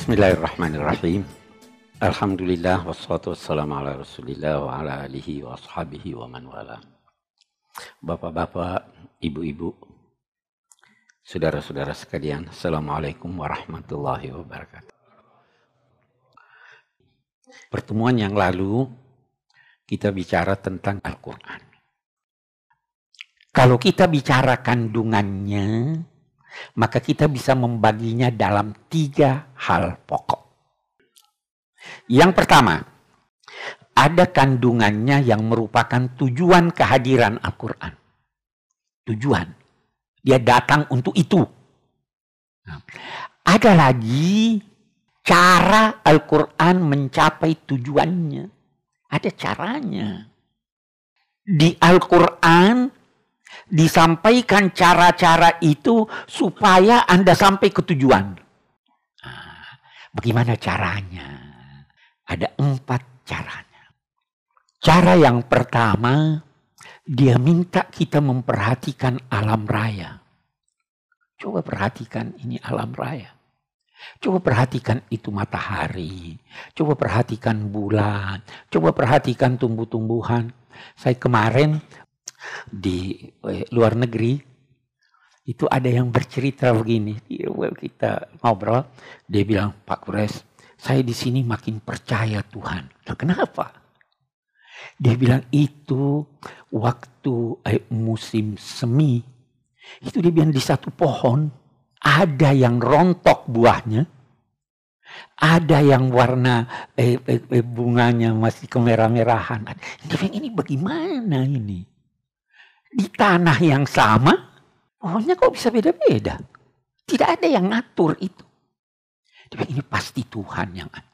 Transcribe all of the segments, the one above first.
Bismillahirrahmanirrahim. Alhamdulillah wassalatu wassalamu ala Rasulillah wa ala alihi wa ashabihi wa man wala. Bapak-bapak, ibu-ibu, saudara-saudara sekalian, Assalamualaikum warahmatullahi wabarakatuh. Pertemuan yang lalu kita bicara tentang Al-Quran. Kalau kita bicara kandungannya, maka kita bisa membaginya dalam tiga hal pokok. Yang pertama, ada kandungannya yang merupakan tujuan kehadiran Al-Quran. Tujuan. Dia datang untuk itu. Ada lagi cara Al-Quran mencapai tujuannya. Ada caranya. Di Al-Quran disampaikan cara-cara itu supaya Anda sampai ke tujuan. Nah, bagaimana caranya? Ada empat caranya. Cara yang pertama, dia minta kita memperhatikan alam raya. Coba perhatikan ini alam raya. Coba perhatikan itu matahari. Coba perhatikan bulan. Coba perhatikan tumbuh-tumbuhan. Saya kemarin di eh, luar negeri itu ada yang bercerita begini. Kita ngobrol, dia bilang, Pak Kures, saya di sini makin percaya Tuhan. Nah, kenapa? Dia bilang itu waktu eh, musim semi. Itu dia bilang di satu pohon ada yang rontok buahnya. Ada yang warna eh, eh, eh, bunganya masih kemerah-merahan. Dia ini bagaimana ini? Di tanah yang sama, pohonnya kok bisa beda-beda? Tidak ada yang ngatur itu. Tapi ini pasti Tuhan yang atur.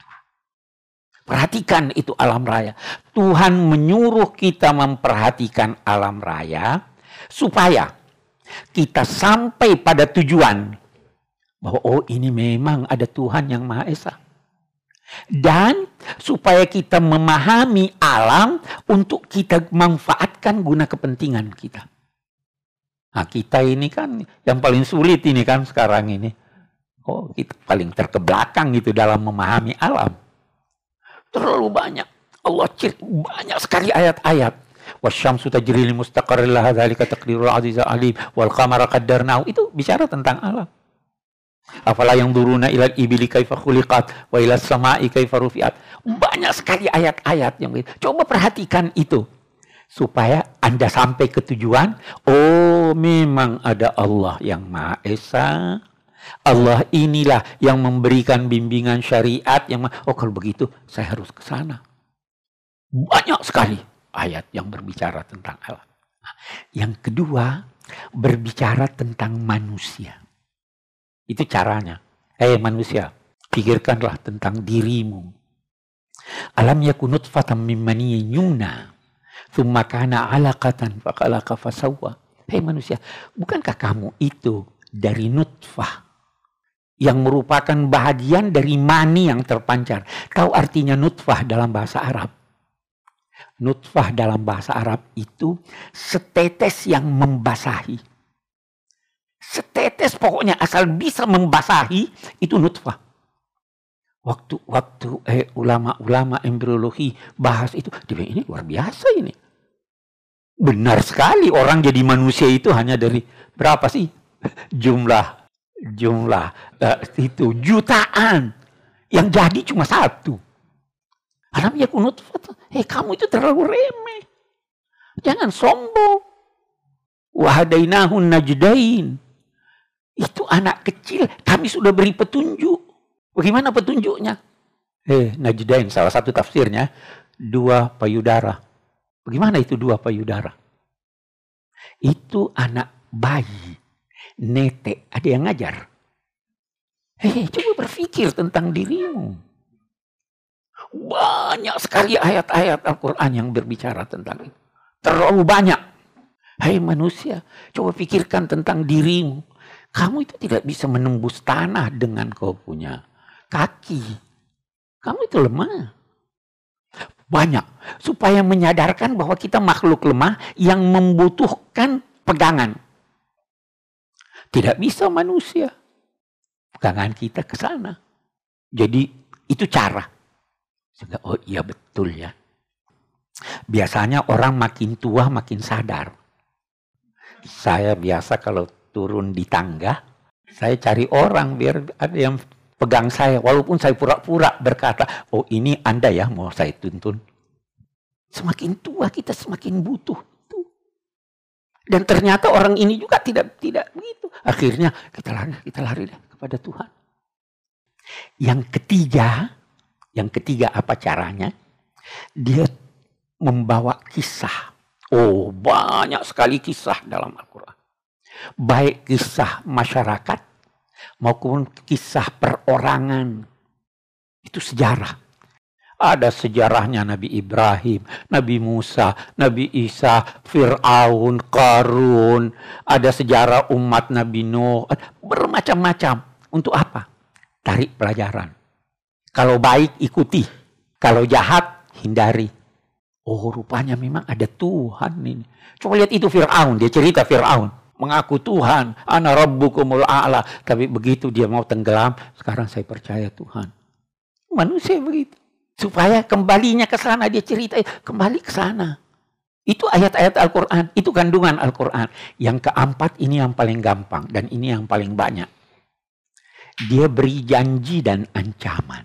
Perhatikan itu alam raya. Tuhan menyuruh kita memperhatikan alam raya supaya kita sampai pada tujuan bahwa oh ini memang ada Tuhan yang Maha Esa. Dan supaya kita memahami alam untuk kita manfaatkan guna kepentingan kita. Nah kita ini kan yang paling sulit ini kan sekarang ini Oh, kita paling terkebelakang gitu dalam memahami alam. Terlalu banyak. Allah ciri banyak sekali ayat-ayat. Wasyamsu tajri li mustaqarril laha dzalika taqdirul aziz alim wal qamara. Itu bicara tentang alam. Afala yang duruna ilal ibili kaifa khuliqat wa ilal sama'i kaifa rufi'at. Banyak sekali ayat-ayat yang Coba perhatikan itu. Supaya Anda sampai ke tujuan. Oh memang ada Allah yang Maha Esa Allah inilah yang memberikan bimbingan syariat yang oh kalau begitu saya harus ke sana. Banyak sekali ayat yang berbicara tentang Allah. Yang kedua berbicara tentang manusia. Itu caranya. Eh manusia, pikirkanlah tentang dirimu. Alam yakunut fatam mimani yumna. Thumma kana alaqatan faqalaka fasawwa. Hei manusia, bukankah kamu itu dari nutfah yang merupakan bahagian dari mani yang terpancar. Tahu artinya nutfah dalam bahasa Arab? Nutfah dalam bahasa Arab itu setetes yang membasahi. Setetes pokoknya asal bisa membasahi itu nutfah. Waktu waktu eh, ulama-ulama embriologi bahas itu, dia ini luar biasa ini. Benar sekali orang jadi manusia itu hanya dari berapa sih jumlah jumlah uh, itu jutaan yang jadi cuma satu. Alam ya kunut, hei kamu itu terlalu remeh. Jangan sombong. Wahadainahun najdain. Itu anak kecil, kami sudah beri petunjuk. Bagaimana petunjuknya? Eh, najdain salah satu tafsirnya dua payudara. Bagaimana itu dua payudara? Itu anak bayi nete, ada yang ngajar. Hei, coba berpikir tentang dirimu. Banyak sekali ayat-ayat Al-Quran yang berbicara tentang itu. Terlalu banyak. Hei manusia, coba pikirkan tentang dirimu. Kamu itu tidak bisa menembus tanah dengan kau punya kaki. Kamu itu lemah. Banyak. Supaya menyadarkan bahwa kita makhluk lemah yang membutuhkan pegangan. Tidak bisa manusia. Pegangan kita ke sana. Jadi itu cara. Sehingga, oh iya betul ya. Biasanya orang makin tua makin sadar. Saya biasa kalau turun di tangga, saya cari orang biar ada yang pegang saya. Walaupun saya pura-pura berkata, oh ini Anda ya mau saya tuntun. Semakin tua kita semakin butuh dan ternyata orang ini juga tidak tidak begitu. Akhirnya kita lari, kita lari kepada Tuhan. Yang ketiga, yang ketiga apa caranya? Dia membawa kisah. Oh, banyak sekali kisah dalam Al-Qur'an. Baik kisah masyarakat maupun kisah perorangan. Itu sejarah. Ada sejarahnya Nabi Ibrahim, Nabi Musa, Nabi Isa, Fir'aun, Karun. Ada sejarah umat Nabi Nuh. Bermacam-macam. Untuk apa? Tarik pelajaran. Kalau baik ikuti. Kalau jahat hindari. Oh rupanya memang ada Tuhan ini. Coba lihat itu Fir'aun. Dia cerita Fir'aun. Mengaku Tuhan. Ana rabbukumul a'la. Tapi begitu dia mau tenggelam. Sekarang saya percaya Tuhan. Manusia begitu. Supaya kembalinya ke sana dia cerita kembali ke sana. Itu ayat-ayat Al-Quran, itu kandungan Al-Quran. Yang keempat ini yang paling gampang dan ini yang paling banyak. Dia beri janji dan ancaman.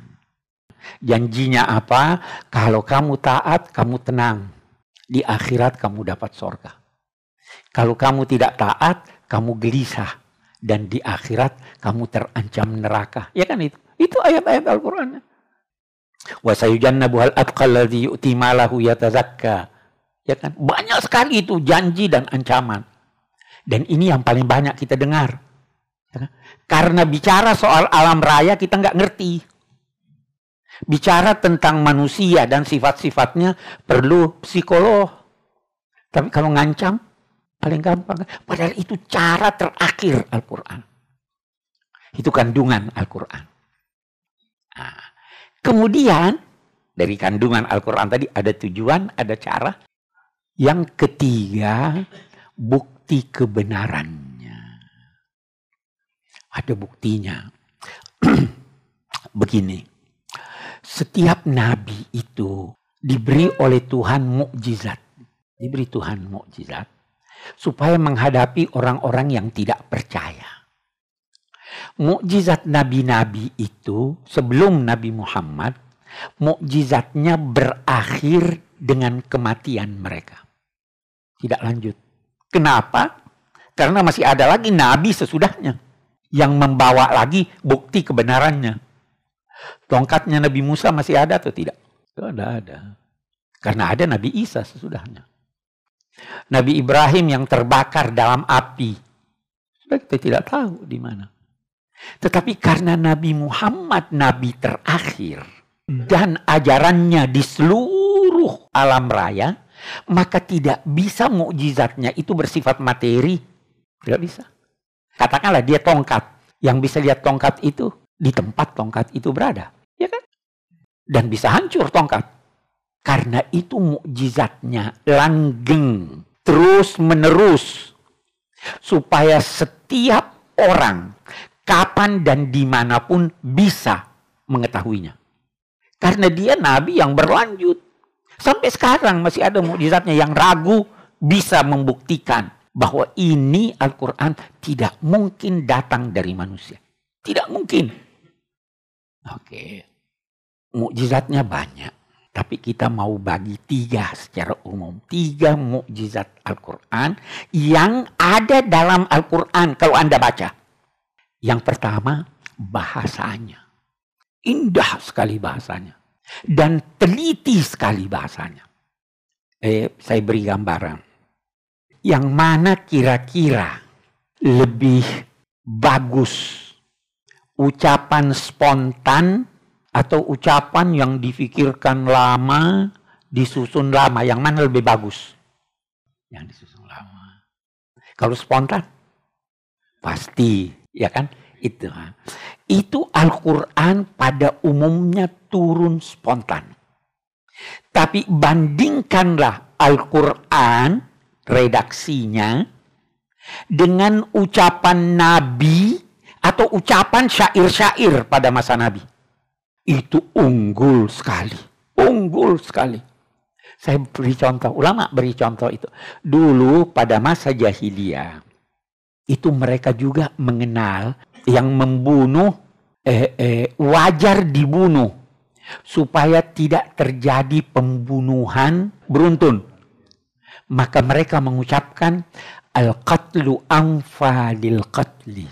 Janjinya apa? Kalau kamu taat, kamu tenang. Di akhirat kamu dapat sorga. Kalau kamu tidak taat, kamu gelisah. Dan di akhirat kamu terancam neraka. Ya kan itu? Itu ayat-ayat Al-Quran. Wa sayujannabuhal atqal ladzi yu'ti malahu yatazakka. Ya kan? Banyak sekali itu janji dan ancaman. Dan ini yang paling banyak kita dengar. Ya kan? Karena bicara soal alam raya kita nggak ngerti. Bicara tentang manusia dan sifat-sifatnya perlu psikolog. Tapi kalau ngancam paling gampang. Padahal itu cara terakhir Al-Quran. Itu kandungan Al-Quran. Nah, Kemudian dari kandungan Al-Quran tadi ada tujuan, ada cara. Yang ketiga, bukti kebenarannya. Ada buktinya. Begini, setiap nabi itu diberi oleh Tuhan mukjizat. Diberi Tuhan mukjizat supaya menghadapi orang-orang yang tidak percaya mukjizat nabi-nabi itu sebelum Nabi Muhammad, mukjizatnya berakhir dengan kematian mereka. Tidak lanjut. Kenapa? Karena masih ada lagi nabi sesudahnya yang membawa lagi bukti kebenarannya. Tongkatnya Nabi Musa masih ada atau tidak? Tidak ada. Karena ada Nabi Isa sesudahnya. Nabi Ibrahim yang terbakar dalam api. Kita tidak tahu di mana. Tetapi karena Nabi Muhammad nabi terakhir dan ajarannya di seluruh alam raya, maka tidak bisa mukjizatnya itu bersifat materi. Tidak bisa. Katakanlah dia tongkat. Yang bisa lihat tongkat itu di tempat tongkat itu berada. Ya kan? Dan bisa hancur tongkat. Karena itu mukjizatnya langgeng terus menerus supaya setiap orang kapan dan di mana pun bisa mengetahuinya. Karena dia nabi yang berlanjut. Sampai sekarang masih ada mukjizatnya yang ragu bisa membuktikan bahwa ini Al-Quran tidak mungkin datang dari manusia. Tidak mungkin. Oke. Mukjizatnya banyak. Tapi kita mau bagi tiga secara umum. Tiga mukjizat Al-Quran yang ada dalam Al-Quran kalau Anda baca. Yang pertama, bahasanya. Indah sekali bahasanya. Dan teliti sekali bahasanya. Eh, saya beri gambaran. Yang mana kira-kira lebih bagus ucapan spontan atau ucapan yang difikirkan lama, disusun lama, yang mana lebih bagus? Yang disusun lama. Kalau spontan, pasti Ya kan? Itu. Itu Al-Quran pada umumnya turun spontan. Tapi bandingkanlah Al-Quran redaksinya dengan ucapan Nabi atau ucapan syair-syair pada masa Nabi. Itu unggul sekali. Unggul sekali. Saya beri contoh, ulama beri contoh itu. Dulu pada masa jahiliyah, itu mereka juga mengenal yang membunuh eh, eh, wajar dibunuh supaya tidak terjadi pembunuhan beruntun. Maka mereka mengucapkan al-qatlu anfa lil qatli.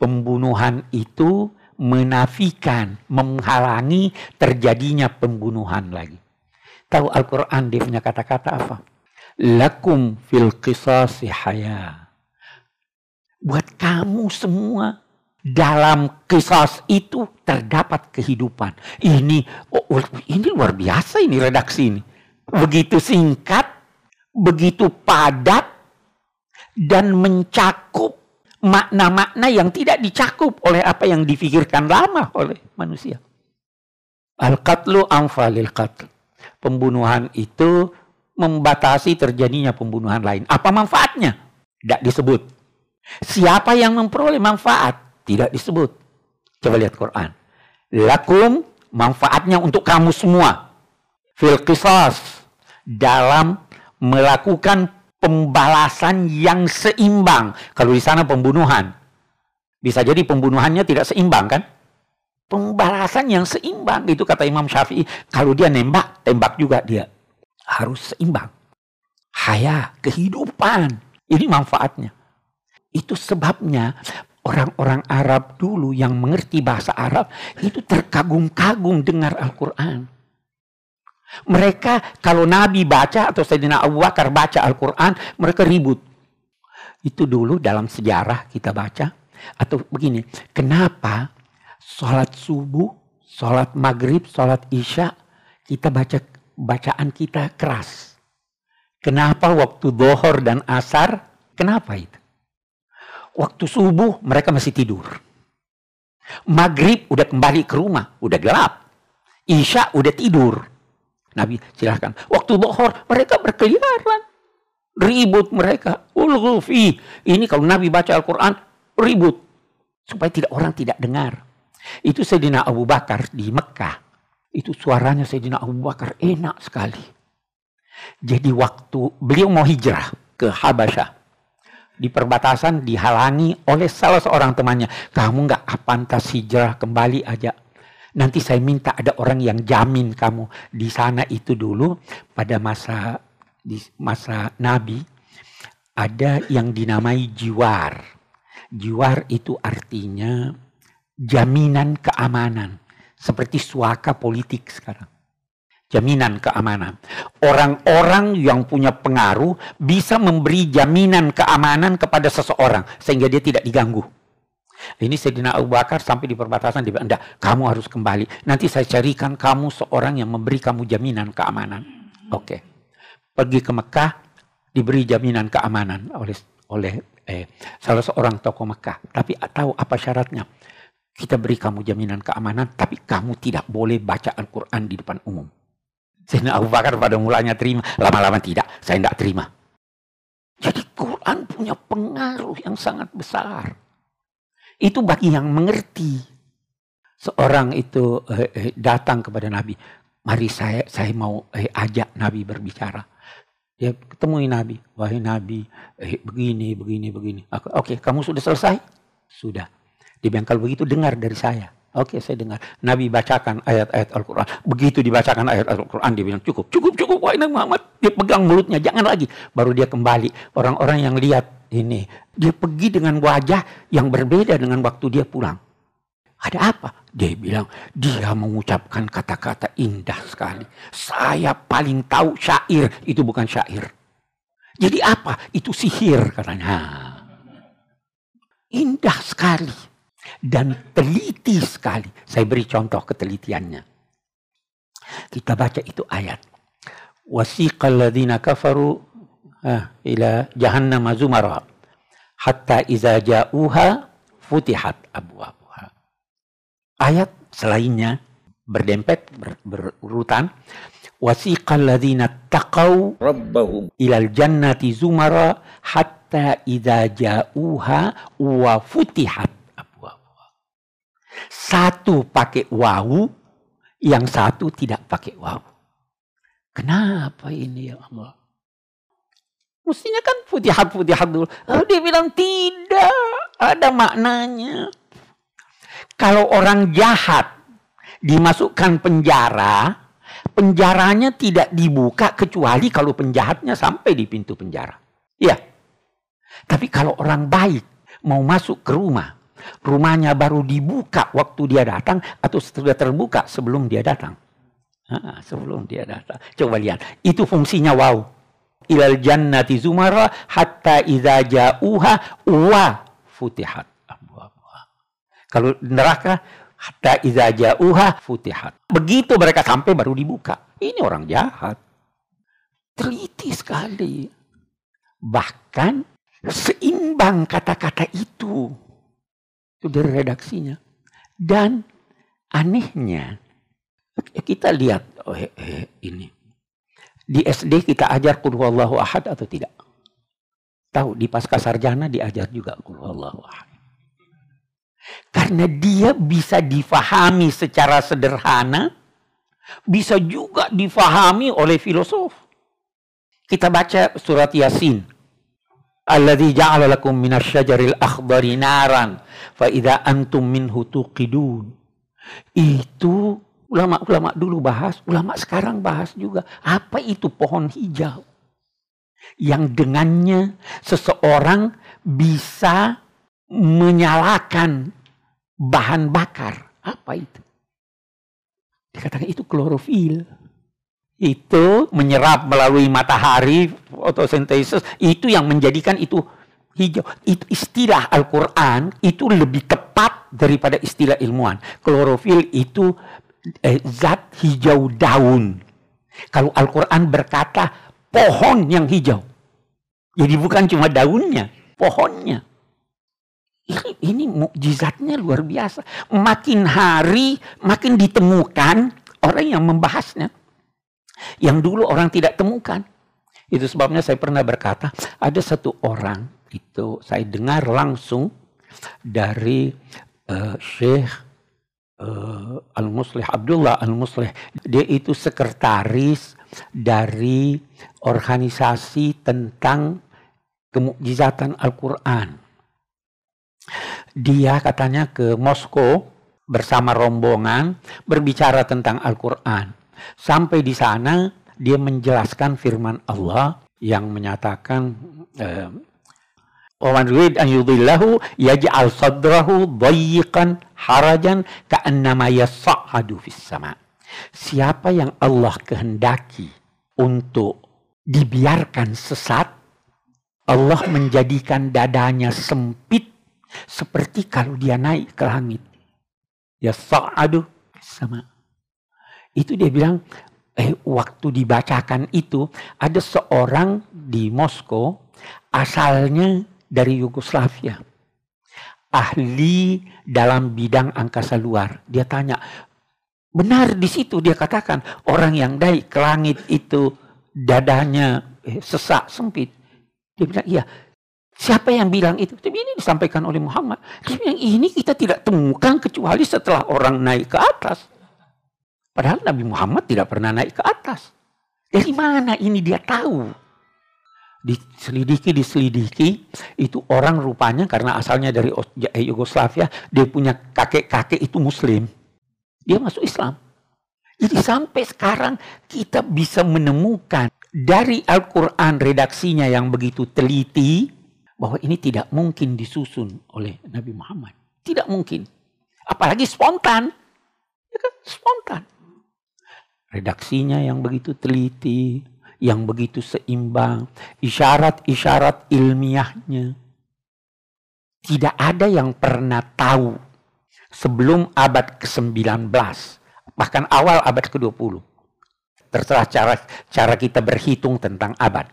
Pembunuhan itu menafikan, menghalangi terjadinya pembunuhan lagi. Tahu Al-Quran dia punya kata-kata apa? Lakum fil qisasi haya. Buat kamu semua dalam kisah itu terdapat kehidupan. Ini oh, oh, ini luar biasa ini redaksi ini. Begitu singkat, begitu padat dan mencakup makna-makna yang tidak dicakup oleh apa yang difikirkan lama oleh manusia. Al-qatlu anfalil qatl pembunuhan itu membatasi terjadinya pembunuhan lain. Apa manfaatnya? Tidak disebut. Siapa yang memperoleh manfaat? Tidak disebut. Coba lihat Quran. Lakum manfaatnya untuk kamu semua. Fil. Dalam melakukan pembalasan yang seimbang. Kalau di sana pembunuhan. Bisa jadi pembunuhannya tidak seimbang kan? pembalasan yang seimbang itu kata Imam Syafi'i kalau dia nembak tembak juga dia harus seimbang haya kehidupan ini manfaatnya itu sebabnya orang-orang Arab dulu yang mengerti bahasa Arab itu terkagum-kagum dengar Al-Quran mereka kalau Nabi baca atau Sayyidina Abu Bakar baca Al-Quran mereka ribut itu dulu dalam sejarah kita baca atau begini kenapa sholat subuh, sholat maghrib, sholat isya, kita baca bacaan kita keras. Kenapa waktu bohor dan asar? Kenapa itu? Waktu subuh mereka masih tidur. Maghrib udah kembali ke rumah, udah gelap. Isya udah tidur. Nabi silahkan. Waktu bohor mereka berkeliaran. Ribut mereka. Ulhufi. Ini kalau Nabi baca Al-Quran ribut. Supaya tidak orang tidak dengar. Itu Sayyidina Abu Bakar di Mekah. Itu suaranya Sayyidina Abu Bakar enak sekali. Jadi waktu beliau mau hijrah ke Habasyah. Di perbatasan dihalangi oleh salah seorang temannya. Kamu nggak pantas hijrah kembali aja. Nanti saya minta ada orang yang jamin kamu di sana itu dulu pada masa di masa Nabi ada yang dinamai jiwar. Jiwar itu artinya jaminan keamanan. Seperti suaka politik sekarang. Jaminan keamanan. Orang-orang yang punya pengaruh bisa memberi jaminan keamanan kepada seseorang. Sehingga dia tidak diganggu. Ini Sayyidina Abu Bakar sampai di perbatasan dia bilang, kamu harus kembali. Nanti saya carikan kamu seorang yang memberi kamu jaminan keamanan. Oke. Okay. Pergi ke Mekah, diberi jaminan keamanan oleh oleh eh, salah seorang tokoh Mekah. Tapi tahu apa syaratnya? Kita beri kamu jaminan keamanan, tapi kamu tidak boleh baca Al-Quran di depan umum. Sayyidina Abu Bakar pada mulanya terima, lama-lama tidak, saya tidak terima. Jadi Quran punya pengaruh yang sangat besar. Itu bagi yang mengerti. Seorang itu eh, eh, datang kepada Nabi, mari saya saya mau eh, ajak Nabi berbicara. Dia ketemui Nabi, wahai Nabi, eh, begini, begini, begini. Oke, okay, kamu sudah selesai? Sudah. Dia bilang kalau begitu dengar dari saya. Oke, saya dengar. Nabi bacakan ayat-ayat Al-Quran. Begitu dibacakan ayat Al-Quran, dia bilang cukup, cukup, cukup. Wahai Nabi Muhammad, dia pegang mulutnya, jangan lagi. Baru dia kembali. Orang-orang yang lihat ini, dia pergi dengan wajah yang berbeda dengan waktu dia pulang. Ada apa? Dia bilang, dia mengucapkan kata-kata indah sekali. Saya paling tahu syair, itu bukan syair. Jadi apa? Itu sihir katanya. Indah sekali dan teliti sekali. Saya beri contoh ketelitiannya. Kita baca itu ayat. Wasiqal ladzina kafaru ila jahannam zumara hatta iza ja'uha futihat abwabuha. Ayat selainnya berdempet ber, berurutan wasiqal ladzina taqau rabbahum ilal jannati zumara hatta iza ja'uha wa futihat satu pakai wawu, Yang satu tidak pakai waw. Kenapa ini ya Allah? Mestinya kan putihat-putihat dulu. Dia bilang tidak ada maknanya. Kalau orang jahat dimasukkan penjara, penjaranya tidak dibuka kecuali kalau penjahatnya sampai di pintu penjara. Iya. Tapi kalau orang baik mau masuk ke rumah, rumahnya baru dibuka waktu dia datang atau sudah terbuka sebelum dia datang. Ha, sebelum dia datang. Coba lihat, itu fungsinya wow ilal jannati zumara hatta idza ja'uha wa futihat Kalau neraka hatta idza ja'uha futihat. Begitu mereka sampai baru dibuka. Ini orang jahat. Teliti sekali. Bahkan seimbang kata-kata itu. Itu dari redaksinya. Dan anehnya kita lihat oh, eh, eh, ini di SD kita ajar huwallahu ahad atau tidak? Tahu di pasca sarjana diajar juga huwallahu ahad. Karena dia bisa difahami secara sederhana, bisa juga difahami oleh filosof. Kita baca surat Yasin. Alladzi ja'ala lakum minasyajaril akhdari naran fa idza antum minhu tuqidun. Itu Ulama-ulama dulu bahas, ulama sekarang bahas juga. Apa itu pohon hijau? Yang dengannya seseorang bisa menyalakan bahan bakar. Apa itu? Dikatakan itu klorofil. Itu menyerap melalui matahari, fotosintesis. Itu yang menjadikan itu hijau. Itu istilah Al-Quran itu lebih tepat daripada istilah ilmuwan. Klorofil itu eh, zat hijau daun. Kalau Al-Quran berkata pohon yang hijau. Jadi bukan cuma daunnya, pohonnya. Ini, ini mukjizatnya luar biasa. Makin hari makin ditemukan orang yang membahasnya. Yang dulu orang tidak temukan. Itu sebabnya saya pernah berkata, ada satu orang itu saya dengar langsung dari uh, Syekh uh, Al-Muslih Abdullah Al-Muslih dia itu sekretaris dari organisasi tentang kemukjizatan Al-Qur'an. Dia katanya ke Moskow bersama rombongan berbicara tentang Al-Qur'an. Sampai di sana dia menjelaskan firman Allah yang menyatakan uh, Waman yurid an yudillahu yaj'al sadrahu dayyiqan harajan ka'annama yas'adu fis sama. Siapa yang Allah kehendaki untuk dibiarkan sesat, Allah menjadikan dadanya sempit seperti kalau dia naik ke langit. Ya sa'adu sama. Itu dia bilang, eh waktu dibacakan itu ada seorang di Moskow asalnya dari Yugoslavia. Ahli dalam bidang angkasa luar. Dia tanya, benar di situ dia katakan orang yang naik ke langit itu dadanya eh, sesak sempit. Dia bilang, iya. Siapa yang bilang itu? Tapi ini disampaikan oleh Muhammad. Dia bilang, ini kita tidak temukan kecuali setelah orang naik ke atas. Padahal Nabi Muhammad tidak pernah naik ke atas. Dari mana ini dia tahu? diselidiki diselidiki itu orang rupanya karena asalnya dari eh, Yugoslavia dia punya kakek-kakek itu muslim. Dia masuk Islam. Jadi sampai sekarang kita bisa menemukan dari Al-Quran redaksinya yang begitu teliti bahwa ini tidak mungkin disusun oleh Nabi Muhammad. Tidak mungkin. Apalagi spontan. Ya kan? Spontan redaksinya yang begitu teliti yang begitu seimbang, isyarat-isyarat ilmiahnya. Tidak ada yang pernah tahu sebelum abad ke-19, bahkan awal abad ke-20. Terserah cara cara kita berhitung tentang abad.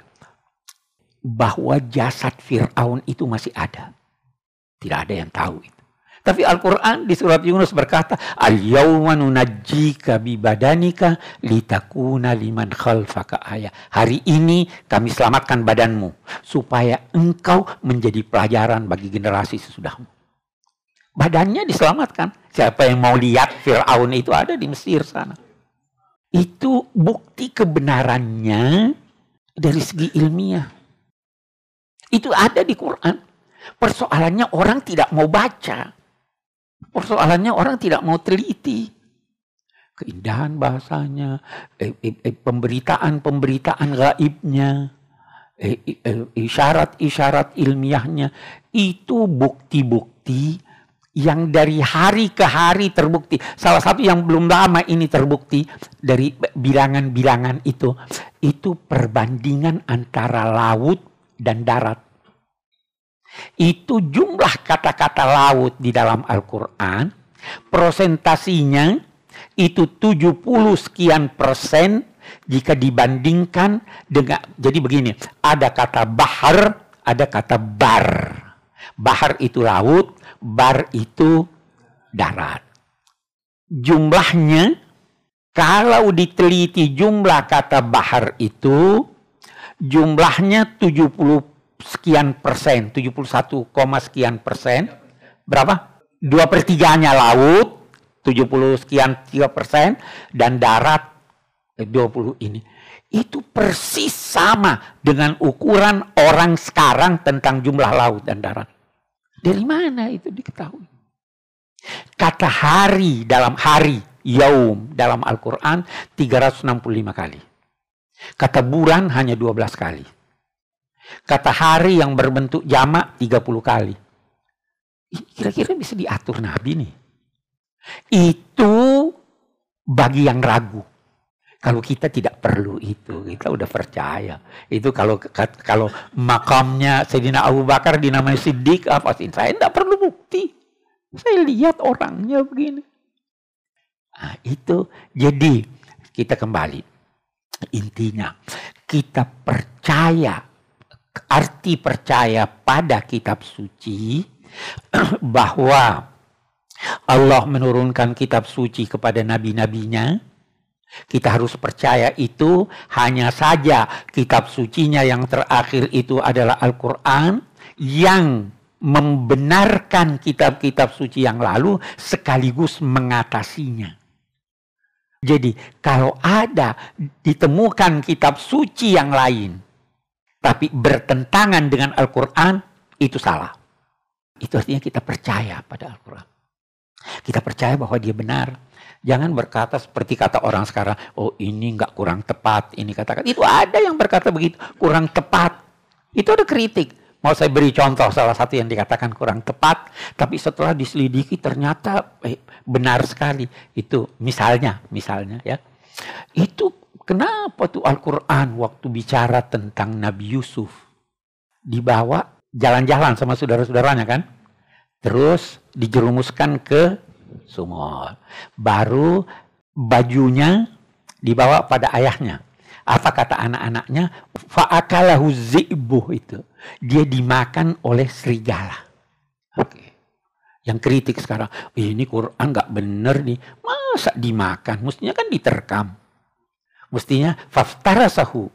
Bahwa jasad Fir'aun itu masih ada. Tidak ada yang tahu itu. Tapi Al-Quran di surat Yunus berkata, Al-yawma nunajjika bi badanika litakuna liman khalfaka ayah. Hari ini kami selamatkan badanmu supaya engkau menjadi pelajaran bagi generasi sesudahmu. Badannya diselamatkan. Siapa yang mau lihat Fir'aun itu ada di Mesir sana. Itu bukti kebenarannya dari segi ilmiah. Itu ada di Quran. Persoalannya orang tidak mau baca. Persoalannya orang tidak mau teliti. Keindahan bahasanya, eh, eh, eh, pemberitaan-pemberitaan gaibnya, eh, eh, isyarat-isyarat ilmiahnya, itu bukti-bukti yang dari hari ke hari terbukti. Salah satu yang belum lama ini terbukti dari bilangan-bilangan itu, itu perbandingan antara laut dan darat. Itu jumlah kata-kata laut di dalam Al-Quran, prosentasinya itu 70 sekian persen jika dibandingkan dengan, jadi begini, ada kata bahar, ada kata bar. Bahar itu laut, bar itu darat. Jumlahnya kalau diteliti jumlah kata bahar itu jumlahnya 70 sekian persen, 71, sekian persen. Berapa? Dua pertiganya laut, 70 sekian tiga persen, dan darat 20 eh, ini. Itu persis sama dengan ukuran orang sekarang tentang jumlah laut dan darat. Dari mana itu diketahui? Kata hari dalam hari, yaum dalam Al-Quran 365 kali. Kata bulan hanya 12 kali. Kata hari yang berbentuk jamak 30 kali. Kira-kira bisa diatur Nabi nih. Itu bagi yang ragu. Kalau kita tidak perlu itu, kita udah percaya. Itu kalau kalau makamnya Sayyidina Abu Bakar dinamai Siddiq apa sih? Saya tidak perlu bukti. Saya lihat orangnya begini. Nah, itu jadi kita kembali. Intinya kita percaya arti percaya pada kitab suci bahwa Allah menurunkan kitab suci kepada nabi-nabinya kita harus percaya itu hanya saja kitab sucinya yang terakhir itu adalah Al-Quran yang membenarkan kitab-kitab suci yang lalu sekaligus mengatasinya. Jadi kalau ada ditemukan kitab suci yang lain tapi bertentangan dengan Al-Quran itu salah. Itu artinya kita percaya pada Al-Quran. Kita percaya bahwa dia benar. Jangan berkata seperti kata orang sekarang, oh ini nggak kurang tepat, ini katakan. Itu ada yang berkata begitu, kurang tepat. Itu ada kritik. Mau saya beri contoh salah satu yang dikatakan kurang tepat, tapi setelah diselidiki ternyata eh, benar sekali. Itu misalnya, misalnya ya. Itu kenapa tuh Al-Quran waktu bicara tentang Nabi Yusuf dibawa jalan-jalan sama saudara-saudaranya kan? Terus dijerumuskan ke sumur. Baru bajunya dibawa pada ayahnya. Apa kata anak-anaknya? Fa'akalahu zi'buh itu. Dia dimakan oleh serigala. Oke. Yang kritik sekarang, ini Quran nggak bener nih. Masa dimakan? Mestinya kan diterkam. Mestinya faftarasahu.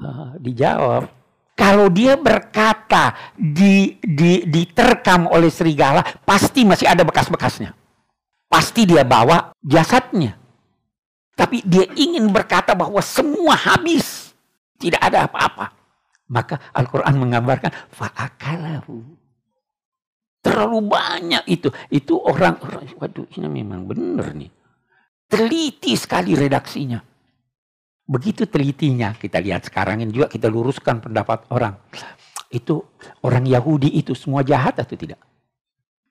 Uh, dijawab. Kalau dia berkata di, di, diterkam oleh serigala, pasti masih ada bekas-bekasnya. Pasti dia bawa jasadnya. Tapi dia ingin berkata bahwa semua habis. Tidak ada apa-apa. Maka Al-Quran menggambarkan fa'akalahu. Terlalu banyak itu. Itu orang, orang waduh ini memang benar nih. Teliti sekali redaksinya. Begitu telitinya kita lihat sekarang ini juga kita luruskan pendapat orang. Itu orang Yahudi itu semua jahat atau tidak?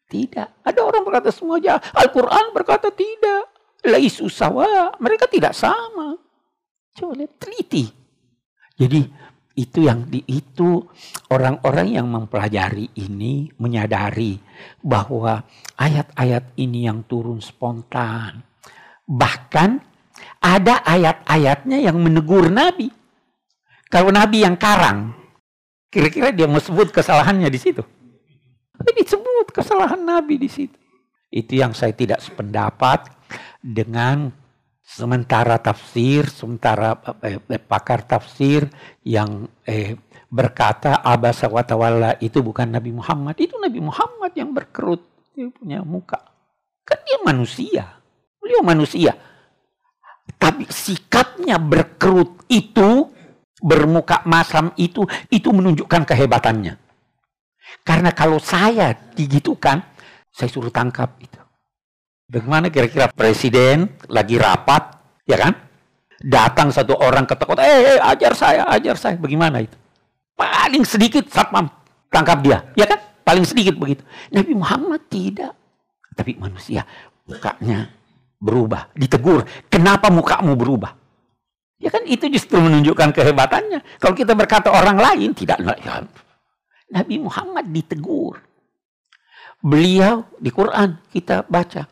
Tidak. Ada orang berkata semua jahat. Al-Quran berkata tidak. Laisu sawa. Mereka tidak sama. Coba lihat, teliti. Jadi itu yang di itu orang-orang yang mempelajari ini menyadari bahwa ayat-ayat ini yang turun spontan. Bahkan ada ayat-ayatnya yang menegur Nabi. Kalau Nabi yang karang, kira-kira dia mau sebut kesalahannya di situ. Tapi disebut kesalahan Nabi di situ. Itu yang saya tidak sependapat dengan sementara tafsir, sementara eh, eh, pakar tafsir yang eh, berkata abasa wa tawalla itu bukan Nabi Muhammad, itu Nabi Muhammad yang berkerut. dia punya muka. Kan dia manusia. Beliau manusia. Tapi sikapnya berkerut itu, bermuka masam itu, itu menunjukkan kehebatannya. Karena kalau saya digitukan, saya suruh tangkap itu. Bagaimana kira-kira presiden lagi rapat, ya kan? Datang satu orang ke kota, eh, eh ajar saya, ajar saya. Bagaimana itu? Paling sedikit satpam tangkap dia, ya kan? Paling sedikit begitu. Nabi Muhammad tidak. Tapi manusia mukanya berubah, ditegur. Kenapa mukamu berubah? Ya kan itu justru menunjukkan kehebatannya. Kalau kita berkata orang lain tidak ya, Nabi Muhammad ditegur. Beliau di Quran kita baca.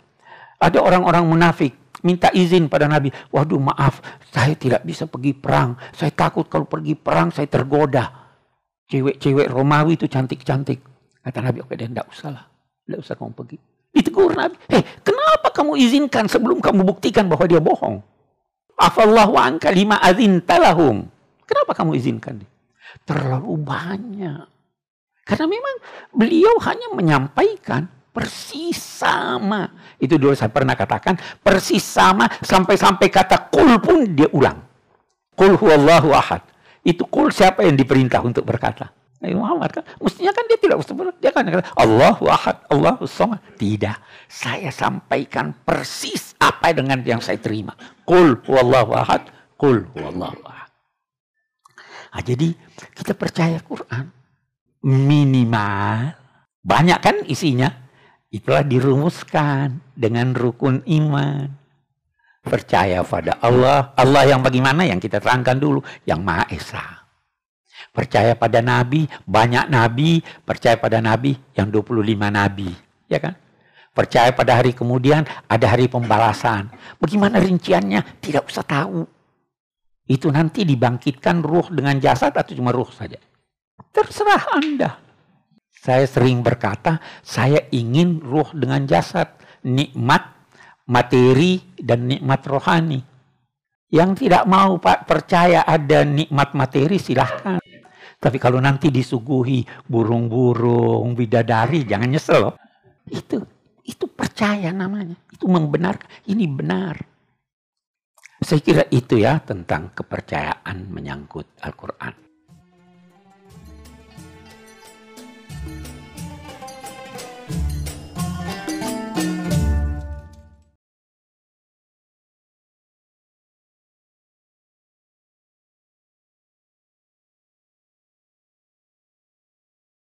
Ada orang-orang munafik minta izin pada Nabi. Waduh maaf, saya tidak bisa pergi perang. Saya takut kalau pergi perang saya tergoda. Cewek-cewek Romawi itu cantik-cantik. Kata Nabi, oke deh, enggak usah lah. Enggak usah kamu pergi. Ditegur Nabi. Eh, kenapa kamu izinkan sebelum kamu buktikan bahwa dia bohong? Afallahu anka lima azin talahum. Kenapa kamu izinkan? Terlalu banyak. Karena memang beliau hanya menyampaikan persis sama. Itu dulu saya pernah katakan, persis sama sampai-sampai kata kul pun dia ulang. Kul huwallahu ahad. Itu kul siapa yang diperintah untuk berkata? Nabi Muhammad kan? Mestinya kan dia tidak usah dia kan kata Allahu ahad, samad. Tidak. Saya sampaikan persis apa dengan yang saya terima. Qul huwallahu ahad, qul huwallahu ahad. Nah, jadi kita percaya Quran. Minimal. Banyak kan isinya? Itulah dirumuskan dengan rukun iman. Percaya pada Allah. Allah yang bagaimana? Yang kita terangkan dulu. Yang Maha Esa Percaya pada nabi, banyak nabi, percaya pada nabi yang 25 nabi, ya kan? Percaya pada hari kemudian ada hari pembalasan. Bagaimana rinciannya? Tidak usah tahu. Itu nanti dibangkitkan ruh dengan jasad atau cuma ruh saja. Terserah Anda. Saya sering berkata, saya ingin ruh dengan jasad. Nikmat materi dan nikmat rohani. Yang tidak mau Pak percaya ada nikmat materi silahkan. Tapi kalau nanti disuguhi burung-burung, bidadari, jangan nyesel loh. Itu itu percaya namanya. Itu membenarkan. Ini benar. Saya kira itu ya tentang kepercayaan menyangkut Al-Quran.